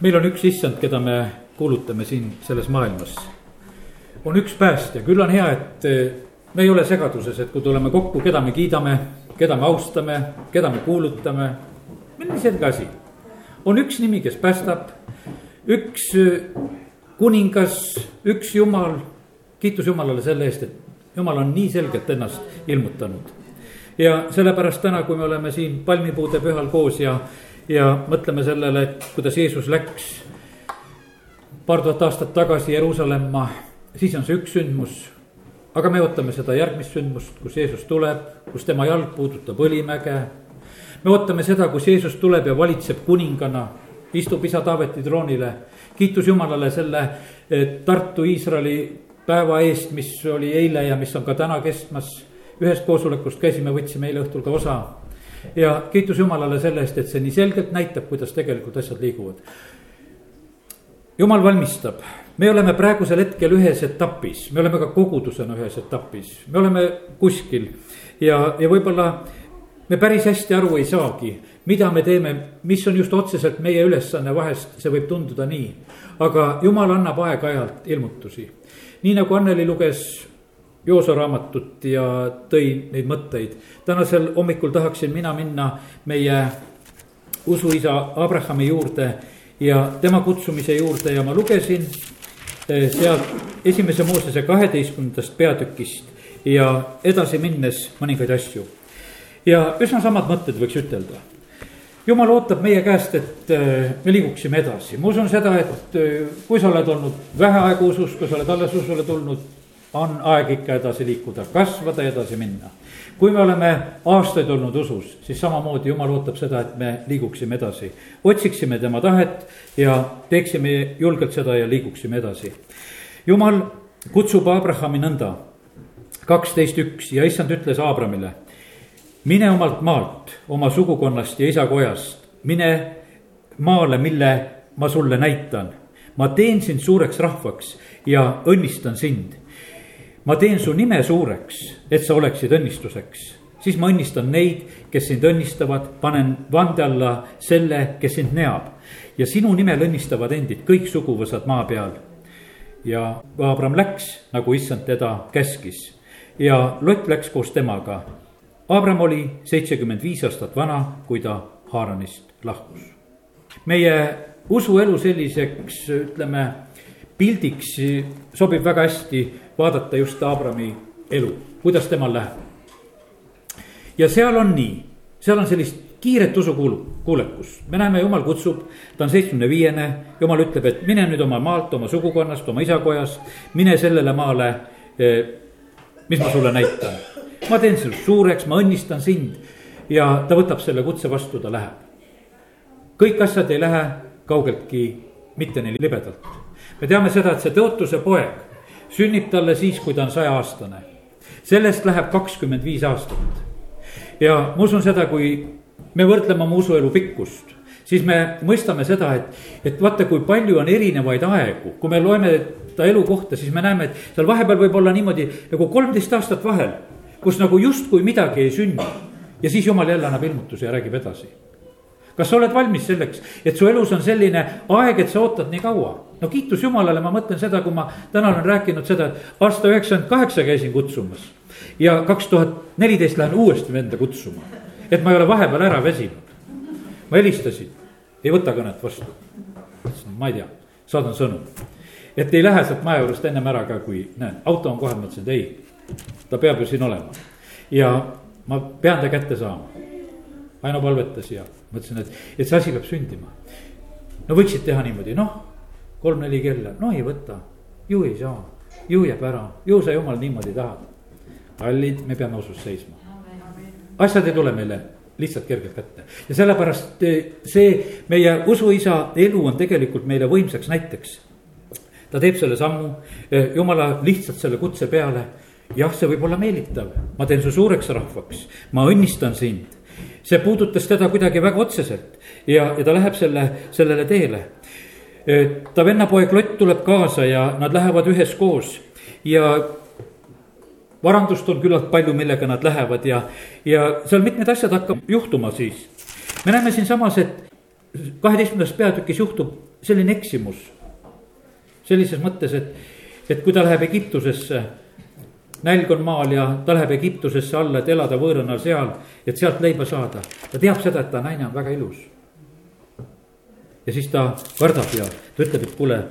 meil on üks issand, keda me kuulutame siin selles maailmas. on üks päästja, küll on hea, et eh, me ei ole segaduses, et kui tuleme kokku, keda me kiidame, keda me austame, keda me kuulutame. meil on selge asi, on üks nimi, kes päästab, üks eh, kuningas, üks jumal. kiitus Jumalale selle eest, et Jumal on nii selgelt ennast ilmutanud. ja sellepärast täna, kui me oleme siin palmipuude pühal koos ja ja mõtleme sellele, et kuidas Jeesus läks paar tuhat aastat tagasi Jeruusalemma, siis on see üks sündmus. aga me ootame seda järgmist sündmust, kus Jeesus tuleb, kus tema jalg puudutab Õlimäge. me ootame seda, kus Jeesus tuleb ja valitseb kuningana, istub isa Taaveti troonile. kiitus Jumalale selle Tartu Iisraeli päeva eest, mis oli eile ja mis on ka täna kestmas. ühest koosolekust käisime, võtsime eile õhtul ka osa ja kiitus Jumalale selle eest, et see nii selgelt näitab, kuidas tegelikult asjad liiguvad. Jumal valmistab, me oleme praegusel hetkel ühes etapis, me oleme ka kogudusena ühes etapis, me oleme kuskil ja, ja võib-olla me päris hästi aru ei saagi, mida me teeme, mis on just otseselt meie ülesanne, vahest see võib tunduda nii. aga jumal annab aeg-ajalt ilmutusi. nii nagu Anneli luges Joosa raamatut ja tõi neid mõtteid. tänasel hommikul tahaksin mina minna meie usuisa Abrahami juurde ja tema kutsumise juurde ja ma lugesin eh, sealt esimese Moosese kaheteistkümnendast peatükist ja edasi minnes mõningaid asju. ja üsna samad mõtted võiks ütelda. jumal ootab meie käest, et eh, me liiguksime edasi, ma usun seda, et eh, kui sa oled olnud vähe aega usus, kui sa oled alles usule tulnud on aeg ikka edasi liikuda, kasvada, edasi minna. kui me oleme aastaid olnud usus, siis samamoodi jumal ootab seda, et me liiguksime edasi. otsiksime tema tahet ja teeksime julgelt seda ja liiguksime edasi. jumal kutsub Abrahami nõnda, kaksteist üks ja issand ütles Abramile. mine omalt maalt, oma sugukonnast ja isakojast, mine maale, mille ma sulle näitan. ma teen sind suureks rahvaks ja õnnistan sind ma teen su nime suureks, et sa oleksid õnnistuseks. siis ma õnnistan neid, kes sind õnnistavad, panen vande alla selle, kes sind neab. ja sinu nimel õnnistavad endid kõik suguvõsad maa peal. ja Abram läks, nagu issand teda käskis ja Lott läks koos temaga. Abram oli seitsekümmend viis aastat vana, kui ta Haaranist lahkus. meie usuelu selliseks, ütleme, pildiks sobib väga hästi vaadata just Abrami elu, kuidas temal läheb. ja seal on nii, seal on sellist kiiret usukuulu, kuulekust, me näeme, jumal kutsub, ta on seitsmekümne viiene, jumal ütleb, et mine nüüd oma maalt, oma sugukonnast, oma isakojast, mine sellele maale, eh, mis ma sulle näitan. ma teen sinust suureks, ma õnnistan sind ja ta võtab selle kutse vastu, ta läheb. kõik asjad ei lähe kaugeltki mitte nii libedalt. me teame seda, et see tõotuse poeg sünnib talle siis, kui ta on sajaaastane. sellest läheb kakskümmend viis aastat. ja ma usun seda, kui me võrdleme oma usuelu pikkust, siis me mõistame seda, et, et vaata, kui palju on erinevaid aegu, kui me loeme ta elu kohta, siis me näeme, et seal vahepeal võib olla niimoodi nagu kolmteist aastat vahel, kus nagu justkui midagi ei sünni. ja siis jumal jälle annab ilmutuse ja räägib edasi kas sa oled valmis selleks, et su elus on selline aeg, et sa ootad nii kaua? no kiitus Jumalale, ma mõtlen seda, kui ma täna olen rääkinud seda, et aasta üheksakümmend kaheksa käisin kutsumas. ja kaks tuhat neliteist lähen uuesti venda kutsuma, et ma ei ole vahepeal ära väsinud. ma helistasin, ei võta kõnet vastu. ma ei tea, saadan sõnum. et ei lähe sealt maja juurest ennem ära ka, kui näed, auto on kohal, ma ütlesin, et ei, ta peab ju siin olema. ja ma pean ta kätte saama. Aino palvetas ja mõtlesin, et, et see asi peab sündima. no võiksid teha niimoodi, noh, kolm-neli kella, no ei võta, ju ei saa, ju jääb ära, ju sa jumal niimoodi tahad. kallid, me peame usus seisma. asjad ei tule meile lihtsalt kergelt kätte ja sellepärast eh, see meie usuisa elu on tegelikult meile võimsaks näiteks. ta teeb selle sammu, eh, jumala lihtsalt selle kutse peale jah, see võib olla meelitav, ma teen su suureks rahvaks, ma õnnistan sind see puudutas teda kuidagi väga otseselt ja, ja ta läheb selle, sellele teele. ta vennapoeg Lott tuleb kaasa ja nad lähevad üheskoos ja varandust on küllalt palju, millega nad lähevad ja, ja seal mitmed asjad hakkavad juhtuma siis. me näeme siinsamas, et kaheteistkümnendas peatükis juhtub selline eksimus. sellises mõttes, et, et kui ta läheb Egiptusesse, nälg on maal ja ta läheb Egiptusesse alla, et elada võõrana seal, et sealt leiba saada. ta teab seda, et ta naine on väga ilus. ja siis ta kardab ja ta ütleb, et kuule,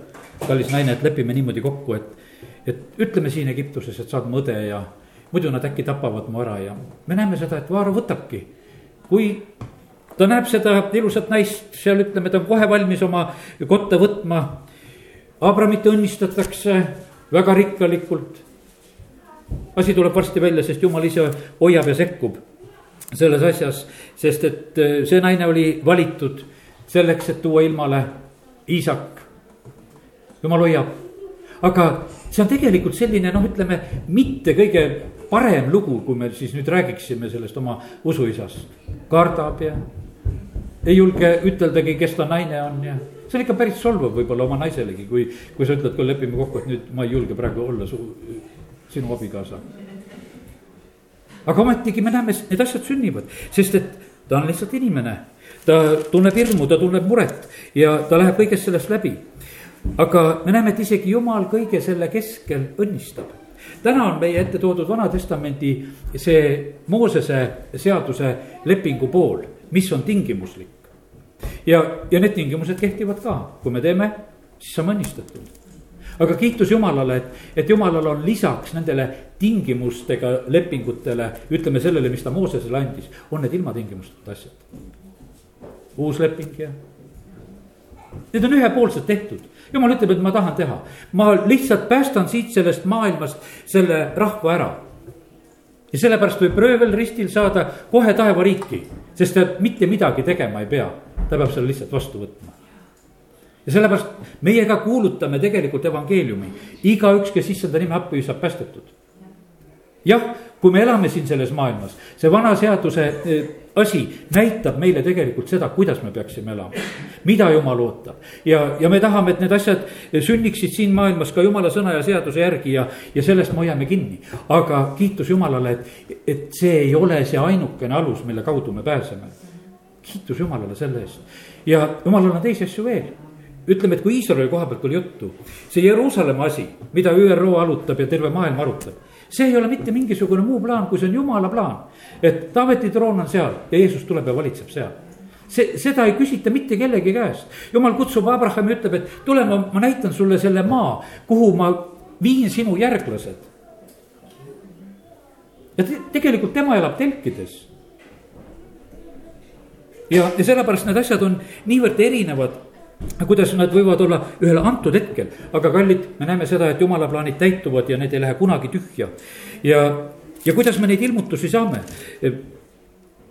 kallis naine, et lepime niimoodi kokku, et, et ütleme siin Egiptuses, et saad mu õde ja muidu nad äkki tapavad mu ära ja me näeme seda, et Vaaro võtabki. kui ta näeb seda ilusat naist seal, ütleme, ta on kohe valmis oma kotta võtma. Abramit õnnistatakse väga rikkalikult. Asi tuleb varsti välja, sest jumal ise hoiab ja sekkub selles asjas, sest et äh, see naine oli valitud selleks, et tuua ilmale Iisak. jumal hoiab, aga see on tegelikult selline noh, ütleme mitte kõige parem lugu, kui me siis nüüd räägiksime sellest oma usuisast. kardab ja ei julge üteldagi, kes ta naine on ja see on ikka päris solvav võib-olla oma naiselegi, kui, kui sa ütled, kui lepime kokku, et nüüd ma ei julge praegu olla su, sinu abikaasa. aga ometigi me näeme, need asjad sünnivad, sest et ta on lihtsalt inimene. ta tunneb hirmu, ta tunneb muret ja ta läheb kõigest sellest läbi. aga me näeme, et isegi jumal kõige selle keskel õnnistab täna on meie ette toodud Vana-testamendi see Moosese seaduse lepingu pool, mis on tingimuslik. ja, ja need tingimused kehtivad ka, kui me teeme, siis saame õnnistatud aga kiitus Jumalale, et, et Jumalal on lisaks nendele tingimustega lepingutele, ütleme sellele, mis ta Moosesele andis, on need ilmatingimusteta asjad. uus leping ja. Need on ühepoolselt tehtud jumal ütleb, et ma tahan teha, ma lihtsalt päästan siit sellest maailmast selle rahva ära. ja sellepärast võib röövel ristil saada kohe taevariiki, sest ta mitte midagi tegema ei pea, ta peab selle lihtsalt vastu võtma ja sellepärast meie ka kuulutame tegelikult evangeeliumi, igaüks, kes issanda nime appi saab päästetud. jah, kui me elame siin selles maailmas, see vana seaduse e, asi näitab meile tegelikult seda, kuidas me peaksime elama. mida jumal ootab ja, ja me tahame, et need asjad sünniksid siin maailmas ka jumala sõna ja seaduse järgi ja, ja sellest me hoiame kinni. aga kiitus Jumalale, et, et see ei ole see ainukene alus, mille kaudu me pääseme. kiitus Jumalale selle eest ja Jumalal on teisi asju veel ütleme, et kui Iisraeli koha pealt oli juttu, see Jeruusalemma asi, mida ÜRO arutab ja terve maailm arutab see ei ole mitte mingisugune muu plaan, kui see on jumala plaan. et Taaveti troon on seal ja Jeesus tuleb ja valitseb seal see, seda ei küsita mitte kellegi käest. jumal kutsub Abrahami, ütleb, et tule, ma, ma näitan sulle selle maa, kuhu ma viin sinu järglased. ja te, tegelikult tema elab telkides. ja, ja sellepärast need asjad on niivõrd erinevad kuidas nad võivad olla ühel antud hetkel, aga kallid, me näeme seda, et jumala plaanid täituvad ja need ei lähe kunagi tühja. ja, ja kuidas me neid ilmutusi saame?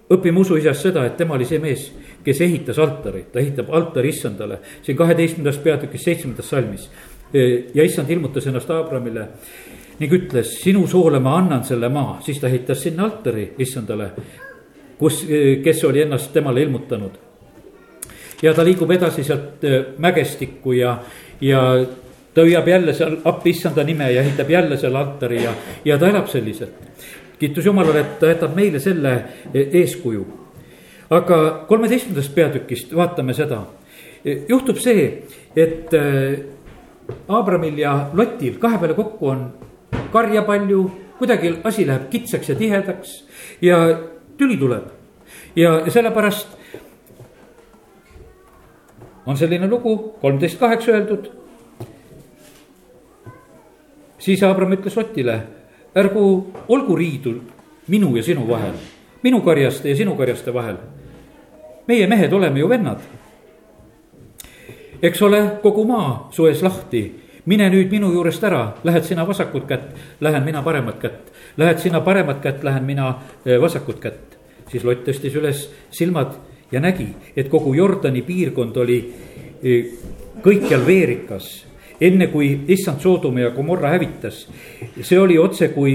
õpime usuisast seda, et tema oli see mees, kes ehitas altari, ta ehitab altari issandale, siin kaheteistkümnendas peatükis seitsmendas salmis. ja issand ilmutas ennast Abramile ning ütles, sinu soole ma annan selle maa, siis ta ehitas sinna altari issandale, kus, kes oli ennast temale ilmutanud ja ta liigub edasi sealt äh, mägestikku ja, ja ta hüüab jälle seal appi issanda nime ja ehitab jälle selle altari ja, ja ta elab selliselt. kiitus Jumalale, et ta jätab meile selle äh, eeskuju. aga kolmeteistkümnendast peatükist vaatame seda. Äh, juhtub see, et Abramil ja Lotil kahe peale kokku on karja palju, kuidagi asi läheb kitsaks ja tihedaks ja tüli tuleb. ja sellepärast on selline lugu, kolmteist kaheksa öeldud. siis Abram ütles Lotile, ärgu olgu riidu minu ja sinu vahel, minu karjaste ja sinu karjaste vahel. meie mehed oleme ju vennad. eks ole, kogu maa su ees lahti, mine nüüd minu juurest ära, lähed sina vasakut kätt, lähen mina paremat kätt. Lähed sina paremat kätt, lähen mina eh, vasakut kätt. siis Lott tõstis üles silmad ja nägi, et kogu Jordani piirkond oli e, kõikjal veerikas. enne kui issand Soodoma ja Gomorra hävitas, see oli otse kui,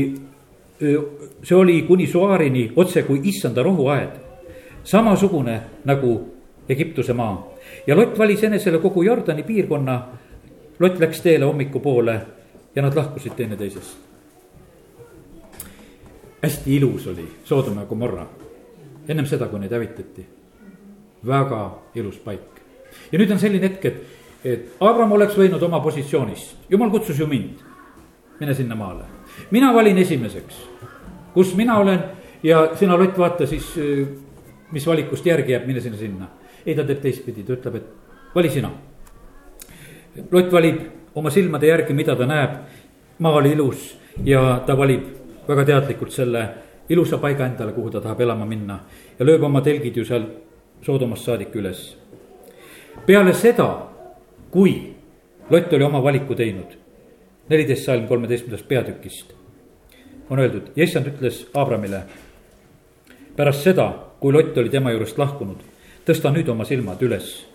e, see oli kuni Suaarini otse kui issanda rohuaed. samasugune nagu Egiptuse maa ja Lott valis enesele kogu Jordani piirkonna. Lott läks teele hommikupoole ja nad lahkusid teineteisest. hästi ilus oli Soodoma ja Gomorra ennem seda, kui neid hävitati väga ilus paik. ja nüüd on selline hetk, et, et Abram oleks võinud oma positsioonis, jumal kutsus ju mind, mine sinna maale. mina valin esimeseks, kus mina olen ja sina, Lott, vaata siis, mis valikust järgi jääb, mine sinna, sinna. ei, ta teeb teistpidi, ta ütleb, et vali sina. Lott valib oma silmade järgi, mida ta näeb, maa oli ilus ja ta valib väga teadlikult selle ilusa paiga endale, kuhu ta tahab elama minna ja lööb oma telgid ju seal Soodomast saadik üles. peale seda, kui Lott oli oma valiku teinud, neliteist salm kolmeteistkümnendast peatükist on öeldud ja issand ütles Abramile. pärast seda, kui Lott oli tema juurest lahkunud, tõsta nüüd oma silmad üles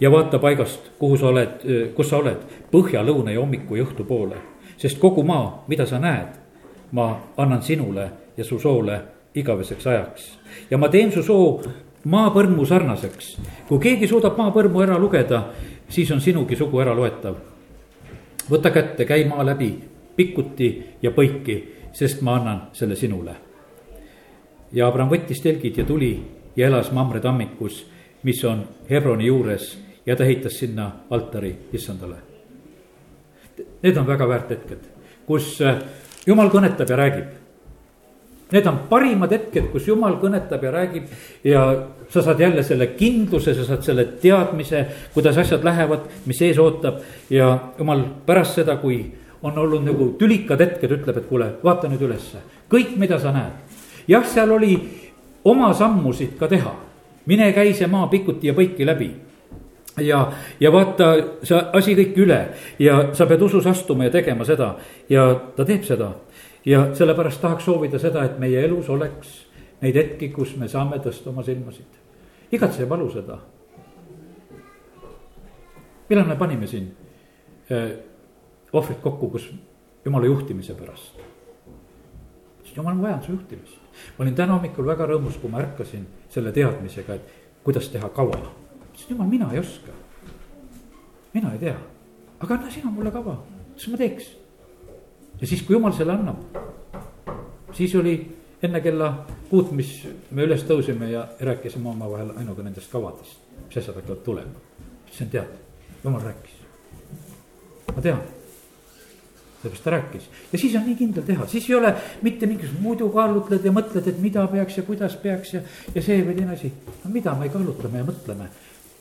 ja vaata paigast, kuhu sa oled, kus sa oled, põhja, lõuna ja hommiku ja õhtu poole. sest kogu maa, mida sa näed, ma annan sinule ja su soole igaveseks ajaks. ja ma teen su soo maapõrmu sarnaseks. kui keegi suudab maapõrmu ära lugeda, siis on sinugi sugu ära loetav. võta kätte, käi maa läbi pikkuti ja põiki, sest ma annan selle sinule. ja Abram võttis telgid ja tuli ja elas Mamre tammikus, mis on Hebroni juures ja ta ehitas sinna altari issandale. Need on väga väärt hetked, kus äh, jumal kõnetab ja räägib. Need on parimad hetked, kus jumal kõnetab ja räägib ja sa saad jälle selle kindluse, sa saad selle teadmise, kuidas asjad lähevad, mis ees ootab. ja jumal pärast seda, kui on olnud nagu tülikad hetked, ütleb, et kuule, vaata nüüd ülesse, kõik, mida sa näed. jah, seal oli oma sammusid ka teha, mine käi see maa pikuti ja põiki läbi ja, ja vaata see asi kõik üle ja sa pead usus astuma ja tegema seda ja ta teeb seda. Ja sellepärast tahaks soovida seda, et meie elus oleks neid hetki, kus me saame tõsta oma silmasid. igatse palu seda. millal me panime siin äh, ohvrid kokku, kus jumala juhtimise pärast. jumal on vajanud su juhtimist. ma olin täna hommikul väga rõõmus, kui ma ärkasin selle teadmisega, et kuidas teha kava ütlesin, jumal, mina ei oska. mina ei tea, aga anna sina mulle kava, siis ma teeks. Ja siis, kui jumal selle annab, siis oli enne kella kuut, mis me üles tõusime ja rääkisime omavahel ainuga nendest kavadest, mis asjad hakkavad tulema. ütlesin, tead, jumal rääkis. ma tean sellepärast ta rääkis ja siis on nii kindel teha, siis ei ole mitte mingisugust muidu kaalutled ja mõtled, et mida peaks ja kuidas peaks ja, ja see või teine asi. no mida me kaalutleme ja mõtleme,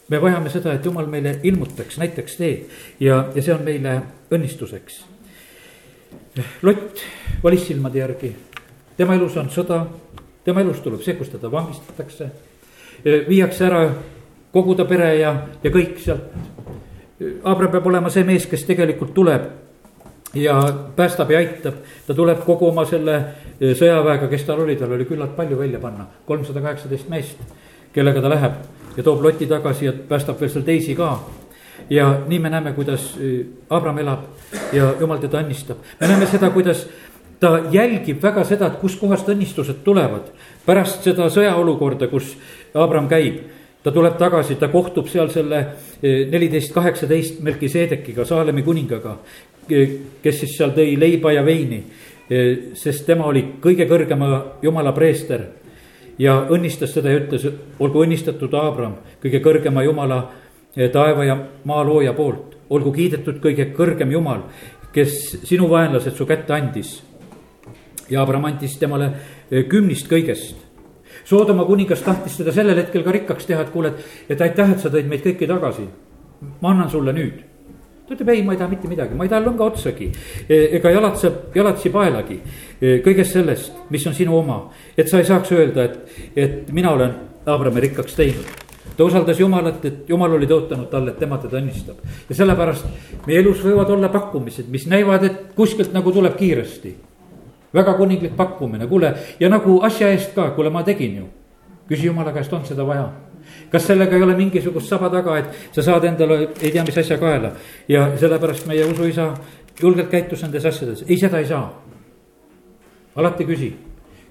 me vajame seda, et jumal meile ilmutaks, näitaks teed ja, ja see on meile õnnistuseks. Lott valis silmade järgi, tema elus on sõda, tema elus tuleb see, kus teda vangistatakse, viiakse ära kogu ta pere ja, ja kõik sealt. Abram peab olema see mees, kes tegelikult tuleb ja päästab ja aitab, ta tuleb kogu oma selle sõjaväega, kes tal oli, tal oli küllalt palju välja panna, kolmsada kaheksateist meest, kellega ta läheb ja toob Loti tagasi ja päästab veel seal teisi ka. Ja nii me näeme, kuidas äh, Abram elab ja jumal teda õnnistab. me näeme seda, kuidas ta jälgib väga seda, et kuskohast õnnistused tulevad. pärast seda sõjaolukorda, kus Abram käib, ta tuleb tagasi, ta kohtub seal selle äh, neliteist, kaheksateist Melkiseedekiga, Saalemi kuningaga. kes siis seal tõi leiba ja veini, äh, sest tema oli kõige kõrgema jumala preester ja õnnistas seda ja ütles, olgu õnnistatud Abram, kõige kõrgema Jumala taeva ja maa looja poolt. olgu kiidetud kõige kõrgem Jumal, kes sinu vaenlased su kätte andis. ja Abram andis temale eh, kümnist kõigest. Soodoma kuningas tahtis teda sellel hetkel ka rikkaks teha, et kuule, et aitäh, et sa tõid meid kõiki tagasi. ma annan sulle nüüd ta ütleb ei, ma ei taha mitte midagi, ma ei taha lõnga otsagi e, ega jalatse, jalatsi paelagi kõigest sellest, mis on sinu oma. et sa ei saaks öelda, et, et mina olen Abrami rikkaks teinud. Ta usaldas Jumalat, et Jumal oli tõotanud talle, et tema teda õnnistab. ja sellepärast meie elus võivad olla pakkumised, mis näivad, et kuskilt nagu tuleb kiiresti. väga kuninglik pakkumine, kuule ja nagu asja eest ka, kuule, ma tegin ju. küsi Jumala käest, on seda vaja kas sellega ei ole mingisugust saba taga, et sa saad endale ei tea mis asja kaela ja sellepärast meie usuisa julgelt käitus nendes asjades, ei, seda ei saa. alati küsi,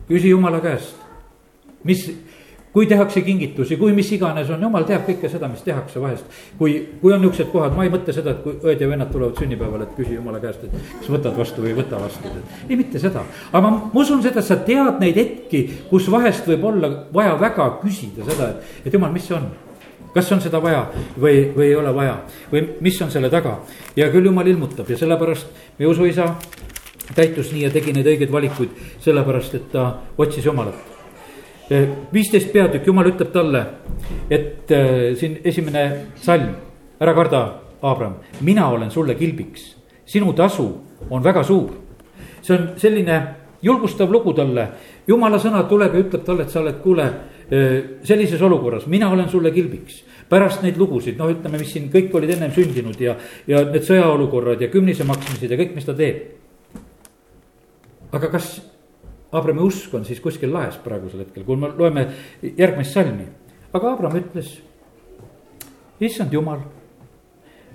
küsi jumala käest, mis kui tehakse kingitusi, kui mis iganes on, jumal teab kõike seda, mis tehakse vahest. kui, kui on niuksed kohad, ma ei mõtle seda, et kui õed ja vennad tulevad sünnipäevale, et küsi jumala käest, et kas võtad vastu või ei võta vastu. ei, mitte seda, aga ma, usun seda, et sa tead neid hetki, kus vahest võib olla vaja väga küsida seda, et, et jumal, mis see on. kas on seda vaja või, või ei ole vaja või mis on selle taga. ja küll jumal ilmutab ja sellepärast meie usuisa käitus nii ja tegi neid õigeid valikuid, sellepärast et ta otsis Jumalat. Viisteist peatükk, Jumal ütleb talle, et äh, siin esimene salm, ära karda, Abram, mina olen sulle kilbiks, sinu tasu on väga suur. see on selline julgustav lugu talle, jumala sõna tuleb ja ütleb talle, et sa oled, kuule, äh, sellises olukorras, mina olen sulle kilbiks. Pärast neid lugusid, noh, ütleme, mis siin kõik olid ennem sündinud ja, ja need sõjaolukorrad ja kümnise maksmised ja kõik, mis ta teeb. Aga kas Abrami usk on siis kuskil laes praegusel hetkel, kui me loeme järgmist salmi. aga Abram ütles, issand jumal,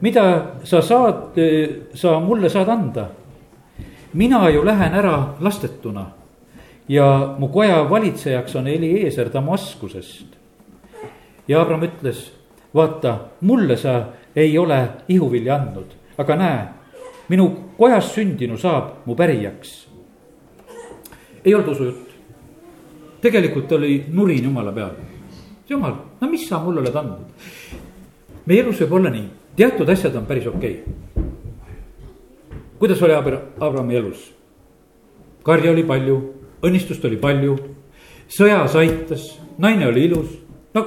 mida sa saad, sa mulle saad anda? mina ju lähen ära lastetuna ja mu koja valitsejaks on Eliezer Damaskusest. ja Abram ütles, vaata, mulle sa ei ole ihuvilja andnud, aga näe, minu kojas sündinu saab mu pärijaks ei olnud usujutt. tegelikult oli nurin jumala peal. jumal, no mis sa mulle oled andnud? meie elus võib olla nii, teatud asjad on päris okei okay.. kuidas oli Abra-, Abrami elus? karja oli palju, õnnistust oli palju, sõjas aitas, naine oli ilus, no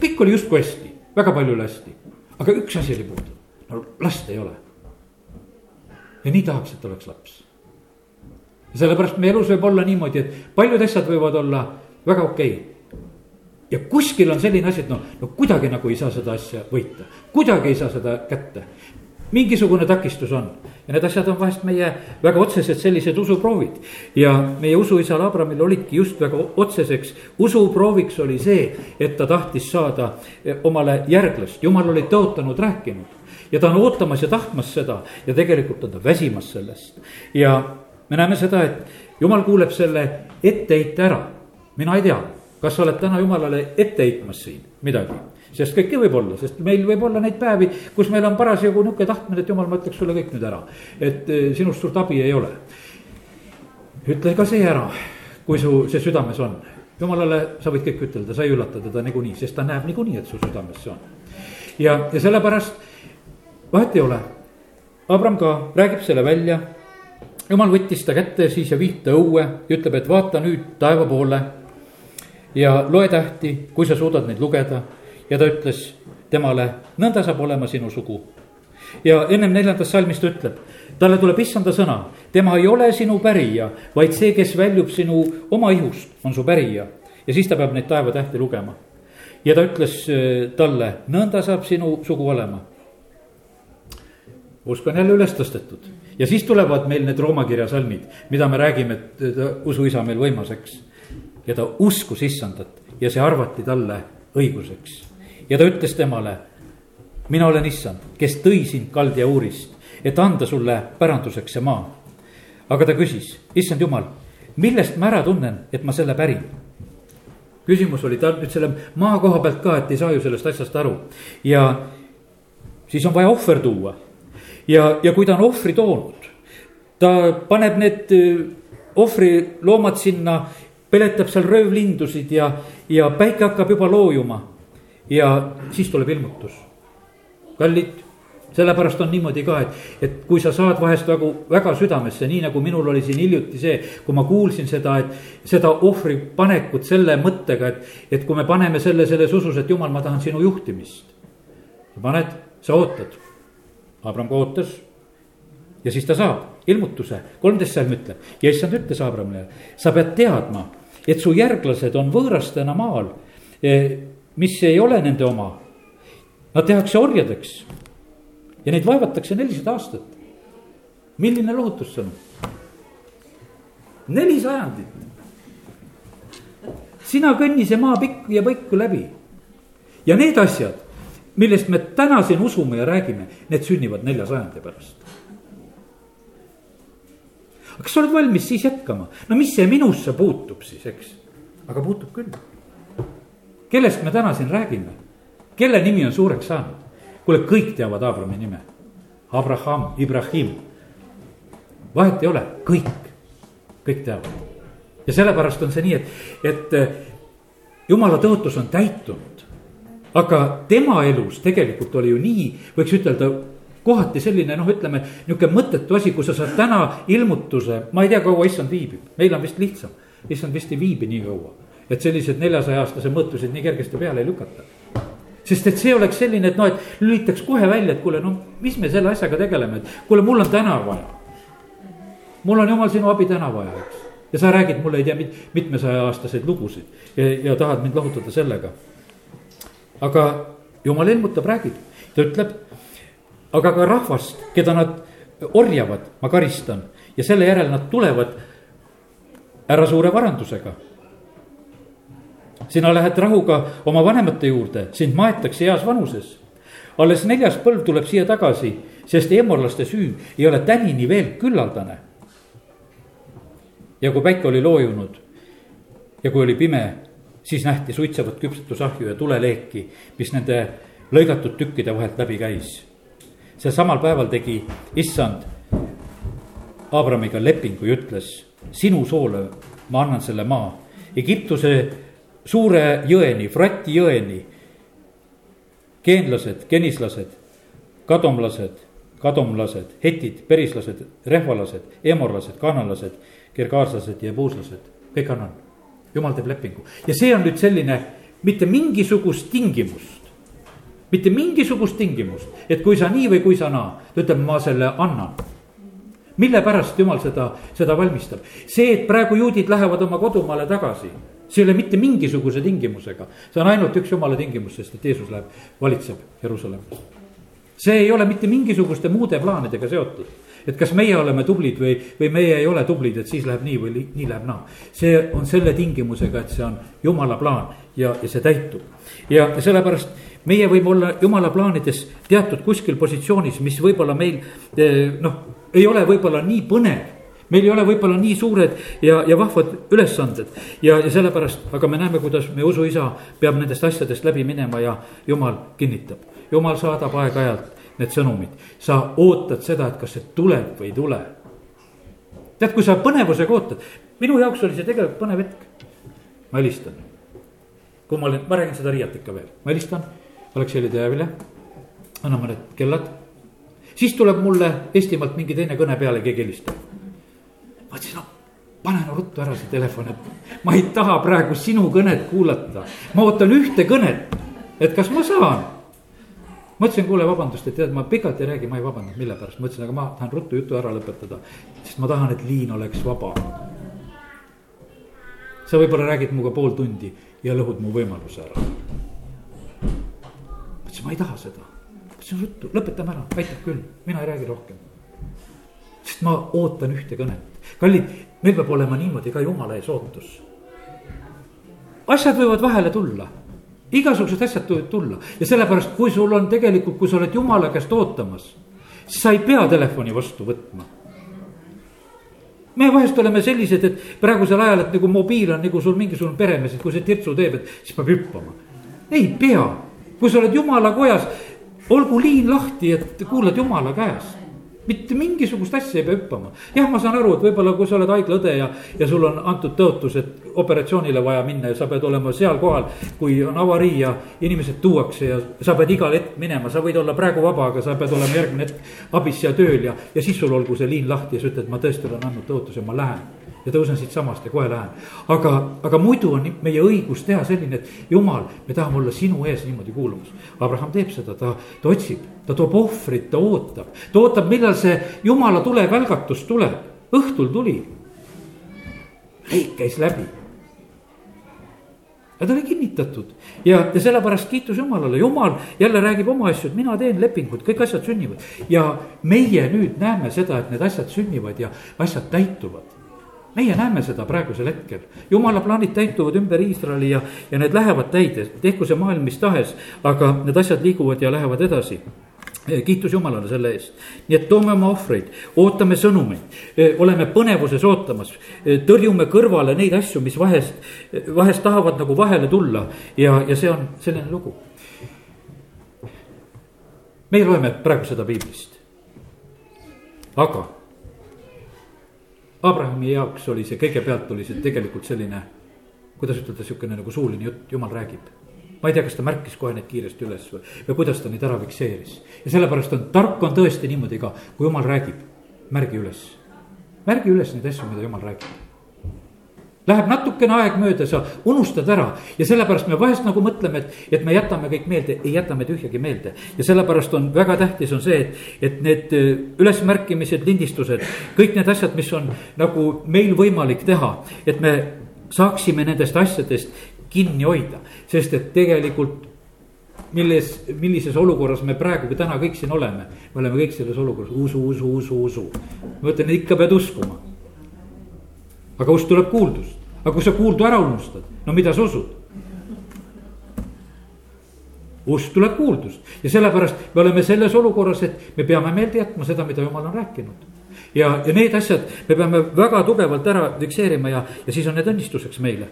kõik oli justkui hästi, väga palju oli hästi. aga üks asi oli puudu, no last ei ole. ja nii tahaks, et oleks laps ja sellepärast meie elus võib olla niimoodi, et paljud asjad võivad olla väga okei okay. ja kuskil on selline asi, et noh, no kuidagi nagu ei saa seda asja võita, kuidagi ei saa seda kätte. mingisugune takistus on ja need asjad on vahest meie väga otsesed sellised usuproovid. ja meie usuisal Abramil olidki just väga otseseks usuprooviks oli see, et ta tahtis saada omale järglast, jumal oli tõotanud, rääkinud ja ta on ootamas ja tahtmas seda ja tegelikult on ta väsimas sellest ja me näeme seda, et jumal kuuleb selle etteheite ära. mina ei tea, kas sa oled täna jumalale ette heitmas siin midagi sest kõike võib olla, sest meil võib olla neid päevi, kus meil on parasjagu niisugune tahtmine, et jumal, ma ütleks sulle kõik nüüd ära. et eh, sinust suurt abi ei ole. ütle ka see ära, kui su see südames on. jumalale sa võid kõik ütelda, sa ei üllata teda niikuinii, sest ta näeb niikuinii, et su südames see on. ja, ja sellepärast vahet ei ole. Abram ka räägib selle välja jumal võttis ta kätte siis ja viib ta õue ja ütleb, et vaata nüüd taeva poole. ja loe tähti, kui sa suudad neid lugeda. ja ta ütles temale, nõnda saab olema sinu sugu. ja ennem neljandas salmis ta ütleb, talle tuleb issanda sõna, tema ei ole sinu pärija, vaid see, kes väljub sinu oma ihust, on su pärija. ja siis ta peab neid taevatähti lugema. ja ta ütles äh, talle, nõnda saab sinu sugu olema. usk on jälle üles tõstetud ja siis tulevad meil need Rooma kirja salmid, mida me räägime, et usuisa meil võimaseks. ja ta uskus issandat ja see arvati talle õiguseks. ja ta ütles temale, mina olen issand, kes tõi sind Kaldja uurist, et anda sulle päranduseks see maa. aga ta küsis, issand jumal, millest ma ära tunnen, et ma selle pärin küsimus oli tal nüüd selle maa koha pealt ka, et ei saa ju sellest asjast aru ja siis on vaja ohver tuua ja, ja kui ta on ohvri toonud, ta paneb need äh, ohvriloomad sinna, peletab seal röövlindusid ja, ja päike hakkab juba loojuma. ja siis tuleb ilmutus. kallid, sellepärast on niimoodi ka, et, et kui sa saad vahest väga, väga südamesse, nii nagu minul oli siin hiljuti see, kui ma kuulsin seda, et seda ohvripanekut selle mõttega, et, et kui me paneme selle selles usus, et jumal, ma tahan sinu juhtimist. paned, sa ootad Abram ka ootas ja siis ta saab ilmutuse, kolmteist salm ütleb ja issand ütles Abramile, sa pead teadma, et su järglased on võõrastena maal, eh, mis ei ole nende oma. Nad tehakse orjadeks ja neid vaevatakse nelisada aastat. milline lohutussõnum? neli sajandit. sina kõnni see maa pikku ja põiku läbi ja need asjad millest me täna siin usume ja räägime, need sünnivad nelja sajandi pärast. kas sa oled valmis siis jätkama, no mis see minusse puutub siis, eks, aga puutub küll. kellest me täna siin räägime, kelle nimi on suureks saanud? kuule, kõik teavad Abrami nime. Abraham, Ibrahim. vahet ei ole, kõik, kõik teavad. ja sellepärast on see nii, et, et jumala tõotus on täitunud aga tema elus tegelikult oli ju nii, võiks ütelda kohati selline noh, ütleme nihuke mõttetu asi, kus sa saad täna ilmutuse, ma ei tea, kaua issand viibib, meil on vist lihtsam. issand vist ei viibi nii kaua, et sellised neljasaja aastase mõõtusid nii kergesti peale ei lükata. sest et see oleks selline, et noh, et lülitaks kohe välja, et kuule, no mis me selle asjaga tegeleme, et kuule, mul on täna vaja. mul on jumal sinu abi täna vaja, eks. ja sa räägid mulle ei tea mit, mitmesaja aastaseid lugusid ja, ja tahad mind lohutada sellega. Aga jumal ilmutab, räägib, ta ütleb aga ka rahvast, keda nad orjavad, ma karistan ja selle järel nad tulevad ära suure varandusega. sina lähed rahuga oma vanemate juurde, sind maetakse eas vanuses. alles neljas põlv tuleb siia tagasi, sest eemorlaste süü ei ole tänini veel küllaldane. ja kui päike oli loojunud ja kui oli pime, siis nähti suitsevat küpsetusahju ja tuleleeki, mis nende lõigatud tükkide vahelt läbi käis see samal päeval tegi issand Abramiga lepingu ja ütles, sinu soole ma annan selle maa. Egiptuse suure jõeni, Frati jõeni. geenlased, genislased, kadomlased, kadomlased, hetid, perislased, rehvalased, emorlased, kannalased, gergaarslased ja puuslased, kõik annan. Jumal teeb lepingu ja see on nüüd selline mitte mingisugust tingimust mitte mingisugust tingimust, et kui sa nii või kui sa naa, ta ütleb, ma selle annan. mille pärast jumal seda, seda valmistab, see, et praegu juudid lähevad oma kodumaale tagasi, see ei ole mitte mingisuguse tingimusega, see on ainult üks jumala tingimus, sest et Jeesus läheb, valitseb Jeruusalemmas. see ei ole mitte mingisuguste muude plaanidega seotud et kas meie oleme tublid või, või meie ei ole tublid, et siis läheb nii või nii läheb naa. see on selle tingimusega, et see on jumala plaan ja, ja see täitub. ja sellepärast meie võime olla jumala plaanides teatud kuskil positsioonis, mis võib-olla meil eh, noh, ei ole võib-olla nii põnev meil ei ole võib-olla nii suured ja, ja vahvad ülesanded ja, ja sellepärast, aga me näeme, kuidas meie usuisa peab nendest asjadest läbi minema ja jumal kinnitab. jumal saadab aeg-ajalt need sõnumid, sa ootad seda, et kas see tuleb või ei tule. tead, kui sa põnevusega ootad, minu jaoks oli see tegelikult põnev hetk. ma helistan, kui ma olin, ma räägin seda Riiat ikka veel, ma helistan Aleksei Teavile, anname need kellad. siis tuleb mulle Eestimaalt mingi teine kõne peale, keegi helistab. ma ütlesin, no pane no ruttu ära see telefon, et ma ei taha praegu sinu kõnet kuulata. ma ootan ühte kõnet, et kas ma saan. Ma ütlesin, kuule, vabandust, et tead, ma pikalt ei räägi, ma ei vabandanud, mille pärast, ma ütlesin, aga ma tahan ruttu jutu ära lõpetada. sest ma tahan, et liin oleks vaba. sa võib-olla räägid minuga pool tundi ja lõhud mu võimaluse ära ütles, ma ei taha seda. ütlesin ruttu, lõpetame ära, aitab küll, mina ei räägi rohkem. sest ma ootan ühte kõnet. kallid, meil peab olema niimoodi ka jumala ees ootus. asjad võivad vahele tulla igasugused asjad võivad tulla ja sellepärast, kui sul on tegelikult, kui sa oled jumala käest ootamas, siis sa ei pea telefoni vastu võtma me vahest oleme sellised, et praegusel ajal, et nagu mobiil on nagu sul mingisugune peremees, et kui see tirtsu teeb, et siis peab hüppama. ei pea, kui sa oled jumala kojas, olgu liin lahti, et kuulad jumala käest mitte mingisugust asja ei pea hüppama. jah, ma saan aru, et võib-olla kui sa oled haiglaõde ja, ja sul on antud tõotus, et operatsioonile vaja minna ja sa pead olema seal kohal. kui on avarii ja inimesed tuuakse ja sa pead igal hetk minema, sa võid olla praegu vaba, aga sa pead olema järgmine hetk abis ja tööl ja, ja siis sul olgu see liin lahti ja sa ütled, ma tõesti olen andnud tõotuse, ma lähen ja tõusen siitsamast ja kohe lähen. aga, aga muidu on meie õigus teha selline, et jumal, me tahame olla sinu ees niimoodi kuulamas. Abraham teeb seda, ta, ta otsib, ta toob ohvrit, ta ootab, ta ootab, millal see jumala tulevälgatus tuleb, õhtul tuli. leik käis läbi ja ta oli kinnitatud. Ja, ja sellepärast kiitus Jumalale, Jumal jälle räägib oma asju, et mina teen lepingut, kõik asjad sünnivad. ja meie nüüd näeme seda, et need asjad sünnivad ja asjad täituvad. Meie näeme seda praegusel hetkel, jumala plaanid täituvad ümber Iisraeli ja, ja need lähevad täide, tehku see maailm mis tahes, aga need asjad liiguvad ja lähevad edasi kiitus Jumalale selle eest, nii et toome oma ohvreid, ootame sõnumeid, oleme põnevuses ootamas, tõrjume kõrvale neid asju, mis vahest, vahest tahavad nagu vahele tulla. Ja, ja see on selline lugu. meie loeme praegu seda piiblist, aga Abrahami jaoks oli see, kõigepealt oli see tegelikult selline, kuidas ütelda, sihukene nagu suuline jutt, jumal räägib. Ma ei tea, kas ta märkis kohe neid kiiresti üles või, või kuidas ta neid ära fikseeris. ja sellepärast on, tark on tõesti niimoodi ka, kui jumal räägib, märgi üles. märgi üles neid asju, mida jumal räägib Läheb natukene aeg mööda, sa unustad ära ja sellepärast me vahest nagu mõtleme, et, et me jätame kõik meelde, ei jäta me tühjagi meelde. ja sellepärast on väga tähtis on see, et, et need äh, ülesmärkimised, lindistused, kõik need asjad, mis on nagu meil võimalik teha, et me saaksime nendest asjadest kinni hoida, sest et tegelikult milles, millises olukorras me praegu ka täna kõik siin oleme. me oleme kõik selles olukorras usu, usu, usu, usu. ma ütlen, ikka pead uskuma aga kust tuleb kuuldust? aga kui sa kuuldu ära unustad, no mida sa usud? usk tuleb kuuldust ja sellepärast me oleme selles olukorras, et me peame meelde jätma seda, mida jumal on rääkinud. ja, ja need asjad me peame väga tugevalt ära fikseerima ja, ja siis on need õnnistuseks meile.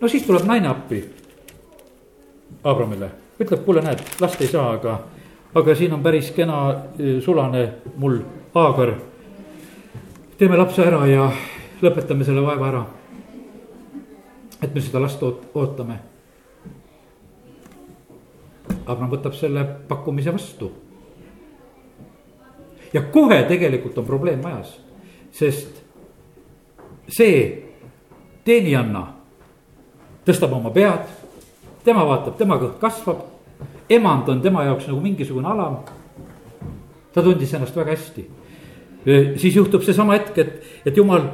No siis tuleb naine appi Abramile, ütleb, kuule, näed, last ei saa, aga, aga siin on päris kena eh, sulane mul, Aagar. teeme lapse ära ja lõpetame selle vaeva ära. et me seda last oot-, ootame. Abram võtab selle pakkumise vastu. ja kohe tegelikult on probleem majas, sest see teenijanna tõstab oma pead, tema vaatab, tema kõht kasvab, emand on tema jaoks nagu mingisugune alam. ta tundis ennast väga hästi siis juhtub seesama hetk, et, et jumal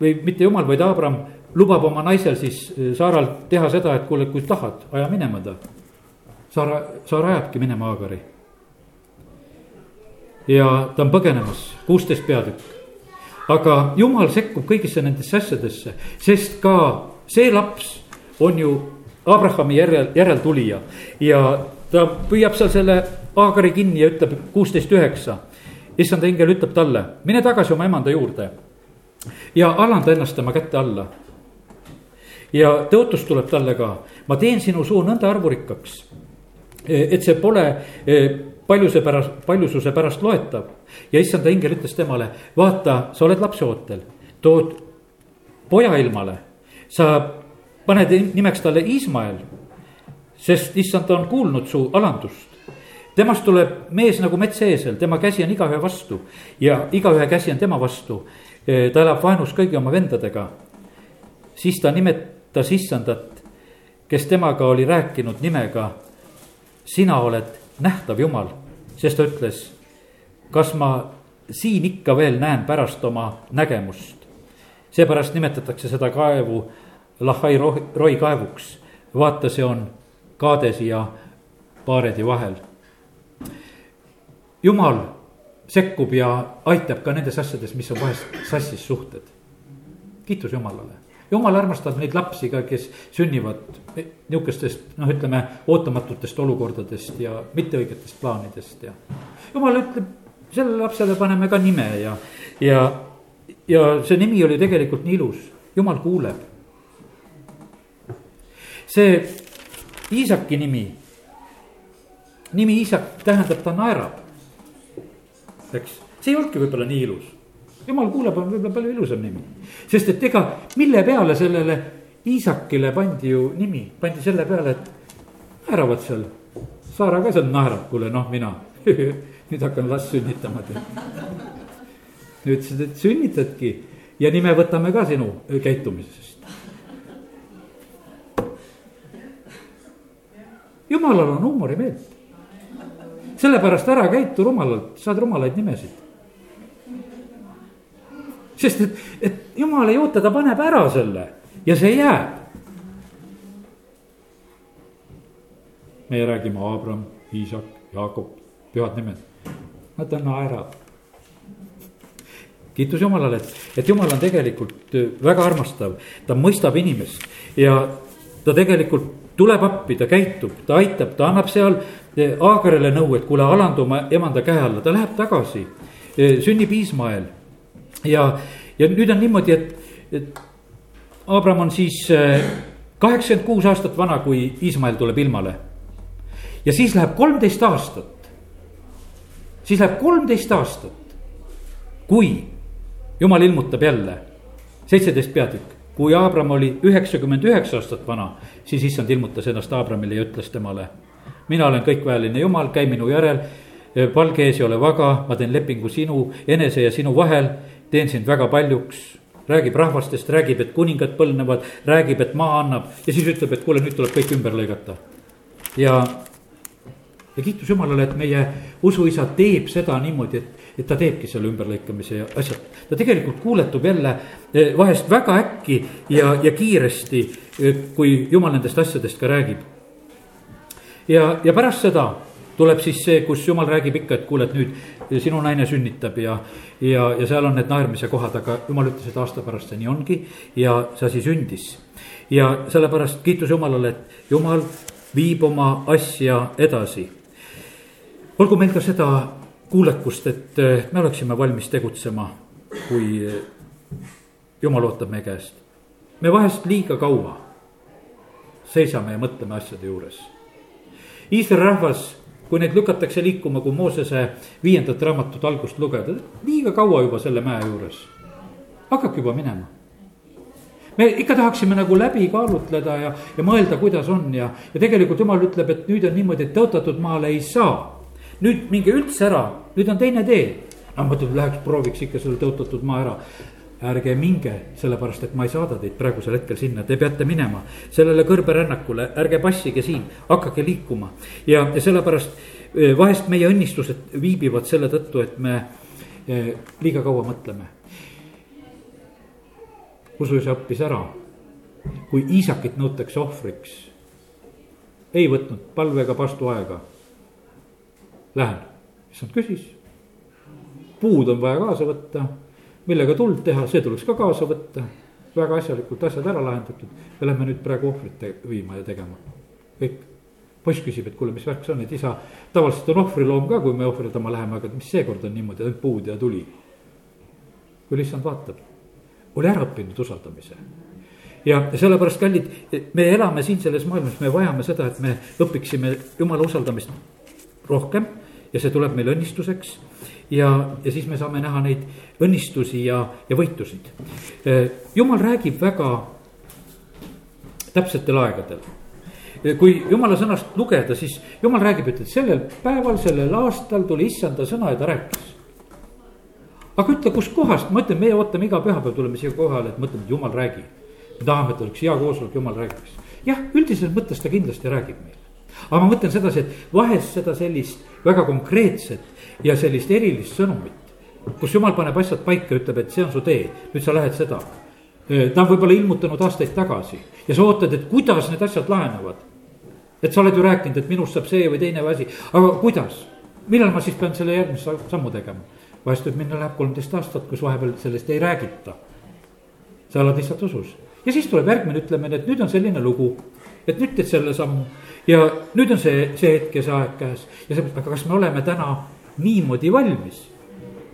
või mitte jumal, vaid Abram lubab oma naisel siis Saaral teha seda, et kuule, kui tahad, aja minema ta. Saara, Saara ajabki minema Aagari. ja ta on põgenemas, kuusteist peatükk. aga jumal sekkub kõigisse nendesse asjadesse, sest ka see laps on ju Abrahami järel, järeltulija ja ta püüab seal selle Aagari kinni ja ütleb kuusteist üheksa issand ingel ütleb talle, mine tagasi oma emanda juurde ja alanda ennast tema kätte alla. ja tõotus tuleb talle ka, ma teen sinu suu nõnda arvurikkaks, et see pole e, paljuse pärast, paljususe pärast loetav. ja issanda ingel ütles temale, vaata, sa oled lapseootel, tood poja ilmale, sa paned nimeks talle Iismael, sest issand on kuulnud su alandust temast tuleb mees nagu metsaeesel, tema käsi on igaühe vastu ja igaühe käsi on tema vastu. ta elab vaenus kõigi oma vendadega. siis ta nimetas issandat, kes temaga oli rääkinud nimega. sina oled nähtav jumal, sest ta ütles, kas ma siin ikka veel näen pärast oma nägemust. Seepärast nimetatakse seda kaevu Lahai Roi kaevuks. vaata, see on Kaadesi ja Paaredi vahel jumal sekkub ja aitab ka nendes asjades, mis on vahest sassis suhted. kiitus Jumalale. Jumal armastab neid lapsi ka, kes sünnivad nihukestest, noh, ütleme ootamatutest olukordadest ja mitteõigetest plaanidest ja. Jumal ütleb, sellele lapsele paneme ka nime ja, ja, ja see nimi oli tegelikult nii ilus, Jumal kuuleb. see Iisaki nimi, nimi Iisak tähendab, ta naerab eks. see ei olnudki võib-olla nii ilus. jumal kuuleb, on võib-olla palju ilusam nimi. sest et ega, mille peale sellele Iisakile pandi ju nimi, pandi selle peale, et naeravad seal. Saara ka seal naerab, kuule noh, mina nüüd hakkan last sünnitama. Ütlesid, et sünnitadki ja nime võtame ka sinu käitumisest. jumalal on huumorimeelt sellepärast ära käitu rumalalt, saad rumalaid nimesid. sest et, et jumal ei oota, ta paneb ära selle ja see jääb. meie räägime Abram, Iisak, Jaakob, pühad nimed, nad naerab kiitus Jumalale, et, et Jumal on tegelikult väga armastav, ta mõistab inimest ja ta tegelikult tuleb appi, ta käitub, ta aitab, ta annab seal Aagarele nõu, et kuule, alandu oma emanda käe alla, ta läheb tagasi. sünnib Iismael ja, ja nüüd on niimoodi, et, et Abram on siis kaheksakümmend kuus aastat vana, kui Iismael tuleb ilmale. ja siis läheb kolmteist aastat. siis läheb kolmteist aastat, kui jumal ilmutab jälle, seitseteist peatükk. Kui Abram oli üheksakümmend üheksa aastat vana, siis issand ilmutas ennast Abramile ja ütles temale. mina olen kõikväeline jumal, käi minu järel, palge ees ei ole vaga, ma teen lepingu sinu enese ja sinu vahel, teen sind väga paljuks. Räägib rahvastest, räägib, et kuningad põlvnevad, räägib, et maa annab. Ja siis ütleb, et kuule, nüüd tuleb kõik ümber lõigata. ja, ja kiitus Jumalale, et meie usuisa teeb seda niimoodi, et et ta teebki selle ümberlõikamise ja asjad. ta tegelikult kuuletub jälle eh, vahest väga äkki ja, ja kiiresti, eh, kui jumal nendest asjadest ka räägib. ja, ja pärast seda tuleb siis see, kus jumal räägib ikka, et kuule, et nüüd sinu naine sünnitab ja, ja, ja seal on need naermise kohad, aga jumal ütles, et aasta pärast see nii ongi ja see asi sündis. ja sellepärast kiitus Jumalale, et Jumal viib oma asja edasi. Olgu meil ka seda kuulekust, et eh, me oleksime valmis tegutsema, kui eh, jumal ootab meie käest. me vahest liiga kaua seisame ja mõtleme asjade juures. Iisraeli rahvas, kui neid lükatakse liikuma, kui Moosese viiendat raamatut algust lugeda, liiga kaua juba selle mäe juures. hakake juba minema me ikka tahaksime nagu läbi kaalutleda ja, ja mõelda, kuidas on ja, ja tegelikult jumal ütleb, et nüüd on niimoodi, et tõotatud maale ei saa nüüd minge üldse ära, nüüd on teine tee. no ma mõtlen, läheks prooviks ikka selle tõotatud maa ära. Ärge minge, sellepärast et ma ei saada teid praegusel hetkel sinna, te peate minema sellele kõrberännakule, ärge passige siin, hakake liikuma. ja, ja sellepärast e, vahest meie õnnistused viibivad selle tõttu, et me e, liiga kaua mõtleme. usuisa õppis ära, kui Iisakit nõutakse ohvriks, ei võtnud palvega pastu aega Lähen, issand küsis. puud on vaja kaasa võtta, millega tuld teha, see tuleks ka kaasa võtta. väga asjalikult asjad ära lahendatud ja lähme nüüd praegu ohvrit viima ja tegema, kõik. poiss küsib, et kuule, mis värk see on, et isa, tavaliselt on ohvriloom ka, kui me ohverdama läheme, aga mis seekord on niimoodi, ainult puud ja tuli. küll issand vaatab, oli ära õppinud usaldamise ja sellepärast, kallid, me elame siin selles maailmas, me vajame seda, et me õpiksime jumala usaldamist rohkem ja see tuleb meil õnnistuseks. ja, ja siis me saame näha neid õnnistusi ja, ja võitusid. jumal räägib väga täpsetel aegadel kui jumala sõnast lugeda, siis jumal räägib, et, sellel päeval, sellel aastal tuli issanda sõna ja ta rääkis. aga ütle, kuskohast, ma ütlen, meie ootame iga pühapäev, tuleme siia kohale, et mõtleme, et jumal räägib. me tahame, et oleks hea koosolek, jumal räägiks. jah, üldises mõttes ta kindlasti räägib meile aga ma mõtlen sedasi, et vahest seda sellist väga konkreetset ja sellist erilist sõnumit, kus jumal paneb asjad paika, ütleb, et see on su tee, nüüd sa lähed seda. ta on võib-olla ilmutanud aastaid tagasi ja sa ootad, et kuidas need asjad lahenevad. et sa oled ju rääkinud, et minust saab see või teine või asi, aga kuidas? millal ma siis pean selle järgmise sammu tegema? vahest võib minna, läheb kolmteist aastat, kus vahepeal sellest ei räägita. sa oled lihtsalt usus ja siis tuleb järgmine ütlemine, et nüüd on selline lugu, et nüüd teed selle sammu ja nüüd on see, see hetk ja see aeg käes ja see, aga kas me oleme täna niimoodi valmis?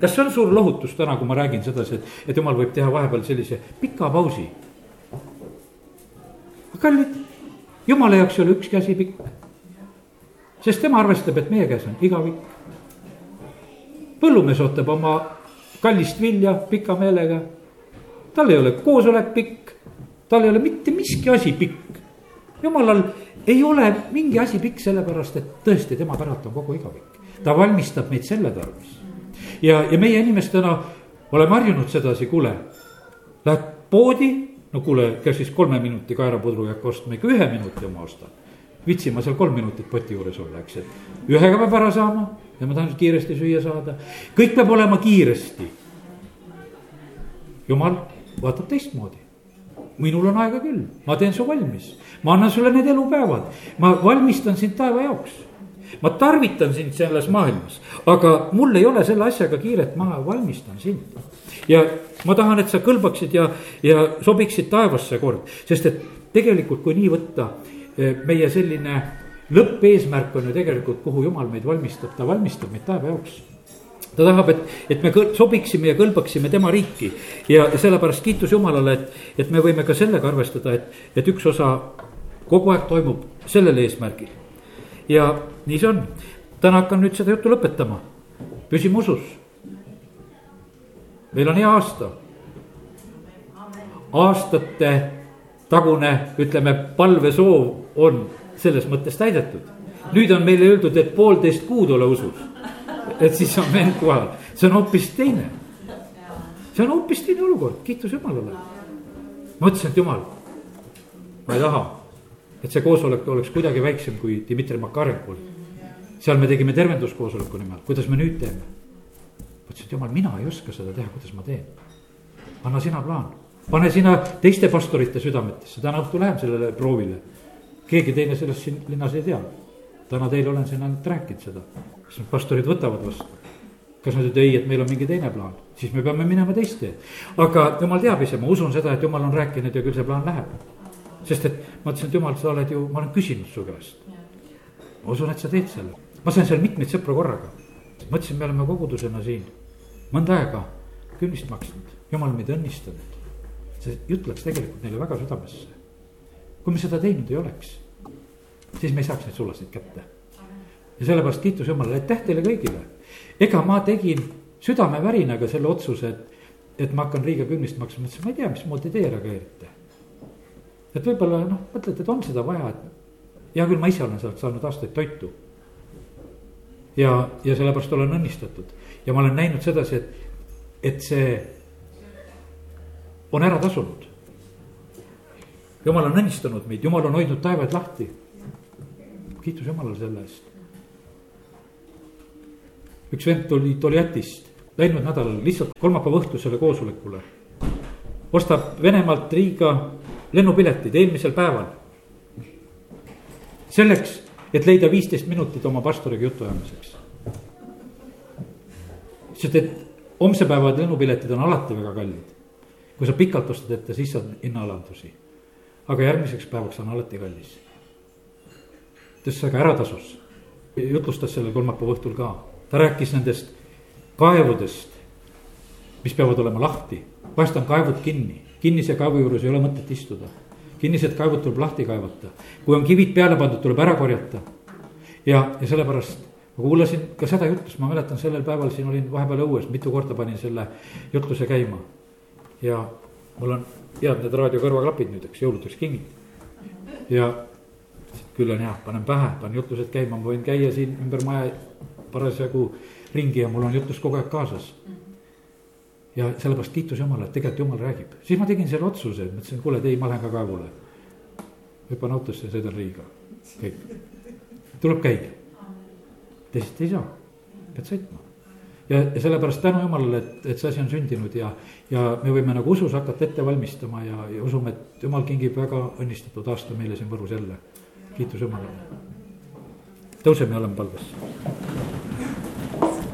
kas see on suur lohutus täna, kui ma räägin sedasi, et, et jumal võib teha vahepeal sellise pika pausi? kallid, jumala jaoks ei ole ükski asi pikk. sest tema arvestab, et meie käes on igavik. põllumees ootab oma kallist vilja pika meelega. tal ei ole koosolek pikk, tal ei ole mitte miski asi pikk. Jumalal ei ole mingi asi pikk, sellepärast et tõesti tema päralt on kogu igavik. ta valmistab meid selle tarvis. ja, ja meie inimestena oleme harjunud sedasi, kuule, lähed poodi, no kuule, kes siis kolme minuti kaerapudru ei hakka ostma, ikka ühe minuti oma ostan. viitsin ma seal kolm minutit poti juures olla, eks, et ühega peab ära saama ja ma tahan kiiresti süüa saada. kõik peab olema kiiresti. jumal vaatab teistmoodi minul on aega küll, ma teen su valmis, ma annan sulle need elupäevad, ma valmistan sind taeva jaoks. Ma tarvitan sind selles maailmas, aga mul ei ole selle asjaga kiiret, ma valmistan sind. ja ma tahan, et sa kõlbaksid ja, ja sobiksid taevasse kord, sest et tegelikult, kui nii võtta, eh, meie selline lõppeesmärk on ju tegelikult, kuhu jumal meid valmistab, ta valmistab meid taeva jaoks ta tahab, et, et me sobiksime ja kõlbaksime tema riiki ja sellepärast kiitus Jumalale, et, et me võime ka sellega arvestada, et, et üks osa kogu aeg toimub sellel eesmärgil. ja nii see on, täna hakkan nüüd seda juttu lõpetama, püsime usus. meil on hea aasta. aastate tagune, ütleme, palvesoov on selles mõttes täidetud. nüüd on meile öeldud, et poolteist kuud ole usus. Et siis on vend kohal, see on hoopis teine. see on hoopis teine olukord, kiitus Jumalale. ma mõtlesin, et Jumal, ma ei taha, et see koosolek oleks kuidagi väiksem kui Dmitri Makarenkul. seal me tegime tervenduskoosoleku nimel, kuidas me nüüd teeme? mõtlesin, et Jumal, mina ei oska seda teha, kuidas ma teen. anna sina plaan pane sina teiste pastorite südametesse, täna õhtul lähen sellele proovile. keegi teine sellest siin linnas ei tea. täna teile olen siin ainult rääkinud seda, need pastorid võtavad vastu. kas nad ütlevad ei, et meil on mingi teine plaan, siis me peame minema teist teed. aga jumal teab ise, ma usun seda, et jumal on rääkinud ja küll see plaan läheb. sest et ma ütlesin, et jumal, sa oled ju, ma olen küsinud su käest. ma usun, et sa teed selle, ma sain seal mitmeid sõpru korraga. mõtlesin, me oleme kogudusena siin mõnda aega künnist maksnud, jumal meid õnnistanud see jutt läks tegelikult neile väga südamesse. kui me seda teinud ei oleks, siis me ei saaks neid sulasid kätte. Ja sellepärast kiitus Jumalale, aitäh teile kõigile. ega ma tegin südamevärinaga selle otsuse, et, et ma hakkan Riiga kümnist maksma, ma ütlesin, ma ei tea, mismoodi teie reageerite. et võib-olla noh, mõtlete, et on seda vaja, et hea küll, ma ise olen sealt saanud aastaid toitu. ja, ja sellepärast olen õnnistatud ja ma olen näinud sedasi, et, et see on ära tasunud. jumal on õnnistanud meid, jumal on hoidnud taevad lahti. kiitus Jumalale selle eest. Üks vend tuli Toljatist läinud nädalal lihtsalt kolmapäeva õhtusele koosolekule. ostab Venemaalt Riiga lennupiletid eelmisel päeval. selleks, et leida viisteist minutit oma pastoriga jutuajamiseks. sest et homse päeva lennupiletid on alati väga kallid kui sa pikalt ostad ette, siis saad hinnaalandusi. aga järgmiseks päevaks on alati kallis. ta ütles, aga ära tasus. jutlustas sellel kolmapäeva õhtul ka, ta rääkis nendest kaevudest, mis peavad olema lahti, vahest on kaevud kinni, kinnise kaevu juures ei ole mõtet istuda. kinnised kaevud tuleb lahti kaevata, kui on kivid peale pandud, tuleb ära korjata. ja, ja sellepärast ma kuulasin ka seda jutlust, ma mäletan sellel päeval siin olin vahepeal õues, mitu korda panin selle jutluse käima. Ja mul on head need raadiokõrvaklapid nüüd, eks jõuludeks kingid. ja küll on hea, panen pähe, panen jutlused käima, ma võin käia siin ümber maja parasjagu ringi ja mul on jutlus kogu aeg kaasas. ja sellepärast kiitus Jumalale, et tegelikult Jumal räägib, siis ma tegin selle otsuse, mõtlesin, kuule, ei, ma lähen ka kaevule. hüppan autosse ja sõidan Riiga, kõik, tuleb käia. teisiti ei saa, pead sõitma ja, ja sellepärast tänu jumalale, et, et see asi on sündinud ja, ja me võime nagu usus hakata ette valmistama ja, ja usume, et jumal kingib väga õnnistatud aasta meile siin Võrus jälle. kiitus Jumalale tõuseme ja oleme palves.